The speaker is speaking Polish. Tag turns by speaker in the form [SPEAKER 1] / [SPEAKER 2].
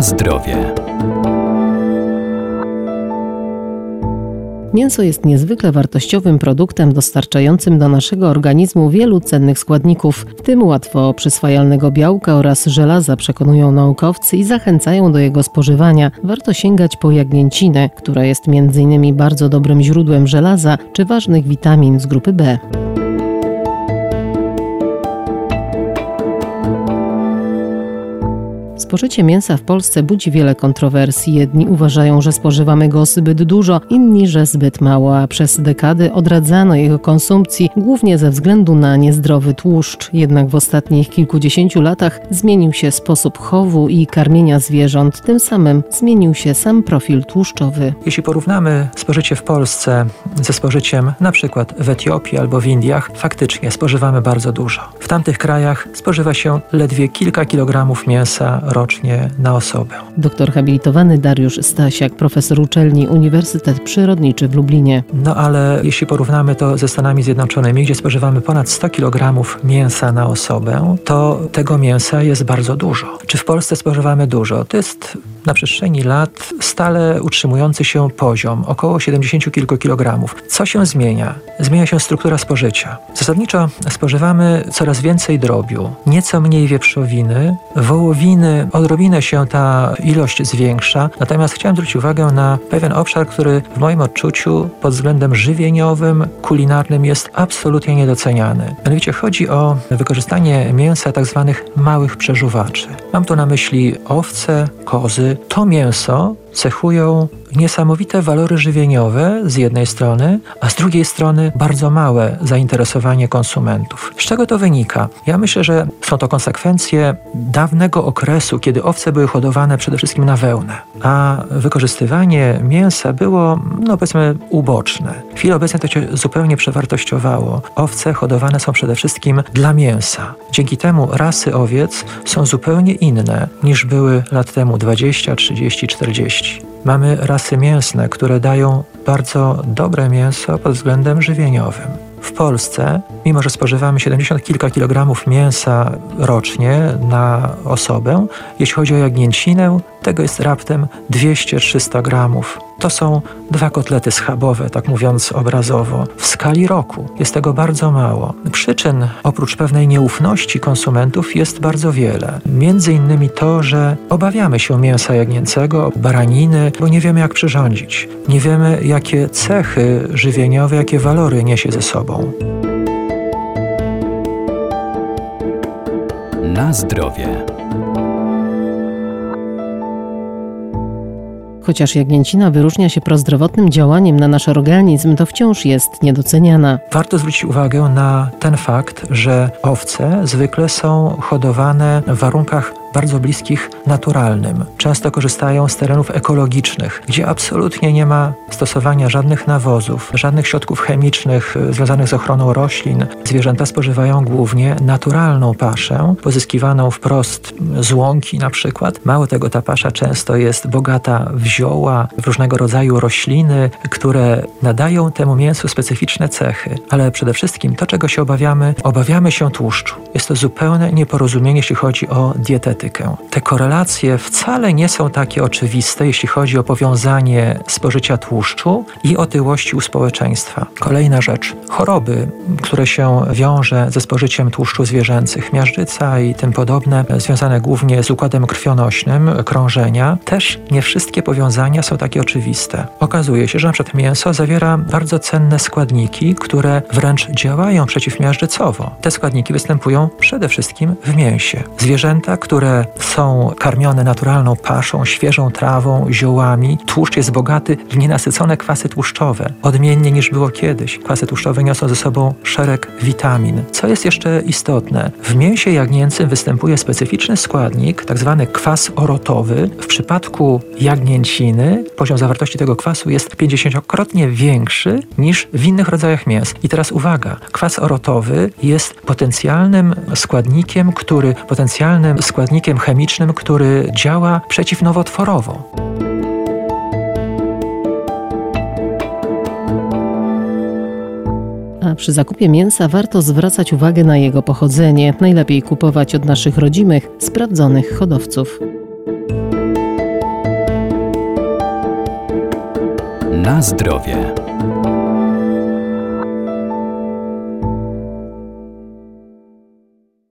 [SPEAKER 1] Zdrowie.
[SPEAKER 2] Mięso jest niezwykle wartościowym produktem dostarczającym do naszego organizmu wielu cennych składników, w tym łatwo przyswajalnego białka oraz żelaza, przekonują naukowcy i zachęcają do jego spożywania. Warto sięgać po jagnięcinę, która jest m.in. bardzo dobrym źródłem żelaza czy ważnych witamin z grupy B. Spożycie mięsa w Polsce budzi wiele kontrowersji. Jedni uważają, że spożywamy go zbyt dużo, inni, że zbyt mało, a przez dekady odradzano jego konsumpcji głównie ze względu na niezdrowy tłuszcz. Jednak w ostatnich kilkudziesięciu latach zmienił się sposób chowu i karmienia zwierząt, tym samym zmienił się sam profil tłuszczowy.
[SPEAKER 3] Jeśli porównamy spożycie w Polsce ze spożyciem na przykład w Etiopii albo w Indiach, faktycznie spożywamy bardzo dużo. W tamtych krajach spożywa się ledwie kilka kilogramów mięsa rocznie na osobę.
[SPEAKER 2] Doktor habilitowany Dariusz Stasiak, profesor uczelni Uniwersytet Przyrodniczy w Lublinie.
[SPEAKER 3] No ale jeśli porównamy to ze Stanami Zjednoczonymi, gdzie spożywamy ponad 100 kg mięsa na osobę, to tego mięsa jest bardzo dużo. Czy w Polsce spożywamy dużo? To jest na przestrzeni lat stale utrzymujący się poziom, około 70 kilku kilogramów. Co się zmienia? Zmienia się struktura spożycia. Zasadniczo spożywamy coraz więcej drobiu, nieco mniej wieprzowiny, wołowiny, odrobinę się ta ilość zwiększa, natomiast chciałem zwrócić uwagę na pewien obszar, który w moim odczuciu pod względem żywieniowym, kulinarnym jest absolutnie niedoceniany. Mianowicie chodzi o wykorzystanie mięsa tzw. Tak małych przeżuwaczy. Mam tu na myśli owce, kozy. To mięso cechują niesamowite walory żywieniowe z jednej strony, a z drugiej strony bardzo małe zainteresowanie konsumentów. Z czego to wynika? Ja myślę, że są to konsekwencje dawnego okresu, kiedy owce były hodowane przede wszystkim na wełnę, a wykorzystywanie mięsa było, no powiedzmy, uboczne. W chwili obecnej to się zupełnie przewartościowało. Owce hodowane są przede wszystkim dla mięsa. Dzięki temu rasy owiec są zupełnie inne niż były lat temu 20, 30, 40. Mamy rasy mięsne, które dają bardzo dobre mięso pod względem żywieniowym. W Polsce, mimo że spożywamy 70 kilka kilogramów mięsa rocznie na osobę, jeśli chodzi o jagnięcinę, tego jest raptem 200-300 gramów. To są dwa kotlety schabowe, tak mówiąc obrazowo. W skali roku jest tego bardzo mało. Przyczyn, oprócz pewnej nieufności konsumentów, jest bardzo wiele. Między innymi to, że obawiamy się mięsa jagnięcego, baraniny, bo nie wiemy jak przyrządzić. Nie wiemy jakie cechy żywieniowe, jakie walory niesie ze sobą.
[SPEAKER 1] Na zdrowie.
[SPEAKER 2] Chociaż jagnięcina wyróżnia się prozdrowotnym działaniem na nasz organizm, to wciąż jest niedoceniana.
[SPEAKER 3] Warto zwrócić uwagę na ten fakt, że owce zwykle są hodowane w warunkach bardzo bliskich naturalnym. Często korzystają z terenów ekologicznych, gdzie absolutnie nie ma stosowania żadnych nawozów, żadnych środków chemicznych e, związanych z ochroną roślin. Zwierzęta spożywają głównie naturalną paszę, pozyskiwaną wprost z łąki na przykład. Mało tego, ta pasza często jest bogata w zioła, w różnego rodzaju rośliny, które nadają temu mięsu specyficzne cechy. Ale przede wszystkim to, czego się obawiamy, obawiamy się tłuszczu. Jest to zupełne nieporozumienie, jeśli chodzi o dietetykę. Te korelacje wcale nie są takie oczywiste, jeśli chodzi o powiązanie spożycia tłuszczu i otyłości u społeczeństwa. Kolejna rzecz. Choroby, które się wiąże ze spożyciem tłuszczu zwierzęcych, miażdżyca i tym podobne, związane głównie z układem krwionośnym, krążenia, też nie wszystkie powiązania są takie oczywiste. Okazuje się, że np. mięso zawiera bardzo cenne składniki, które wręcz działają przeciwmiażdżycowo. Te składniki występują przede wszystkim w mięsie. Zwierzęta, które które są karmione naturalną paszą, świeżą trawą, ziołami. Tłuszcz jest bogaty w nienasycone kwasy tłuszczowe, odmiennie niż było kiedyś. Kwasy tłuszczowe niosą ze sobą szereg witamin. Co jest jeszcze istotne? W mięsie jagnięcym występuje specyficzny składnik, tzw. Tak kwas orotowy. W przypadku jagnięciny poziom zawartości tego kwasu jest 50-krotnie większy niż w innych rodzajach mięs. I teraz uwaga, kwas orotowy jest potencjalnym składnikiem, który potencjalnym składnikiem składnikiem chemicznym, który działa przeciwnowotworowo.
[SPEAKER 2] A przy zakupie mięsa warto zwracać uwagę na jego pochodzenie. Najlepiej kupować od naszych rodzimych, sprawdzonych hodowców.
[SPEAKER 1] Na zdrowie.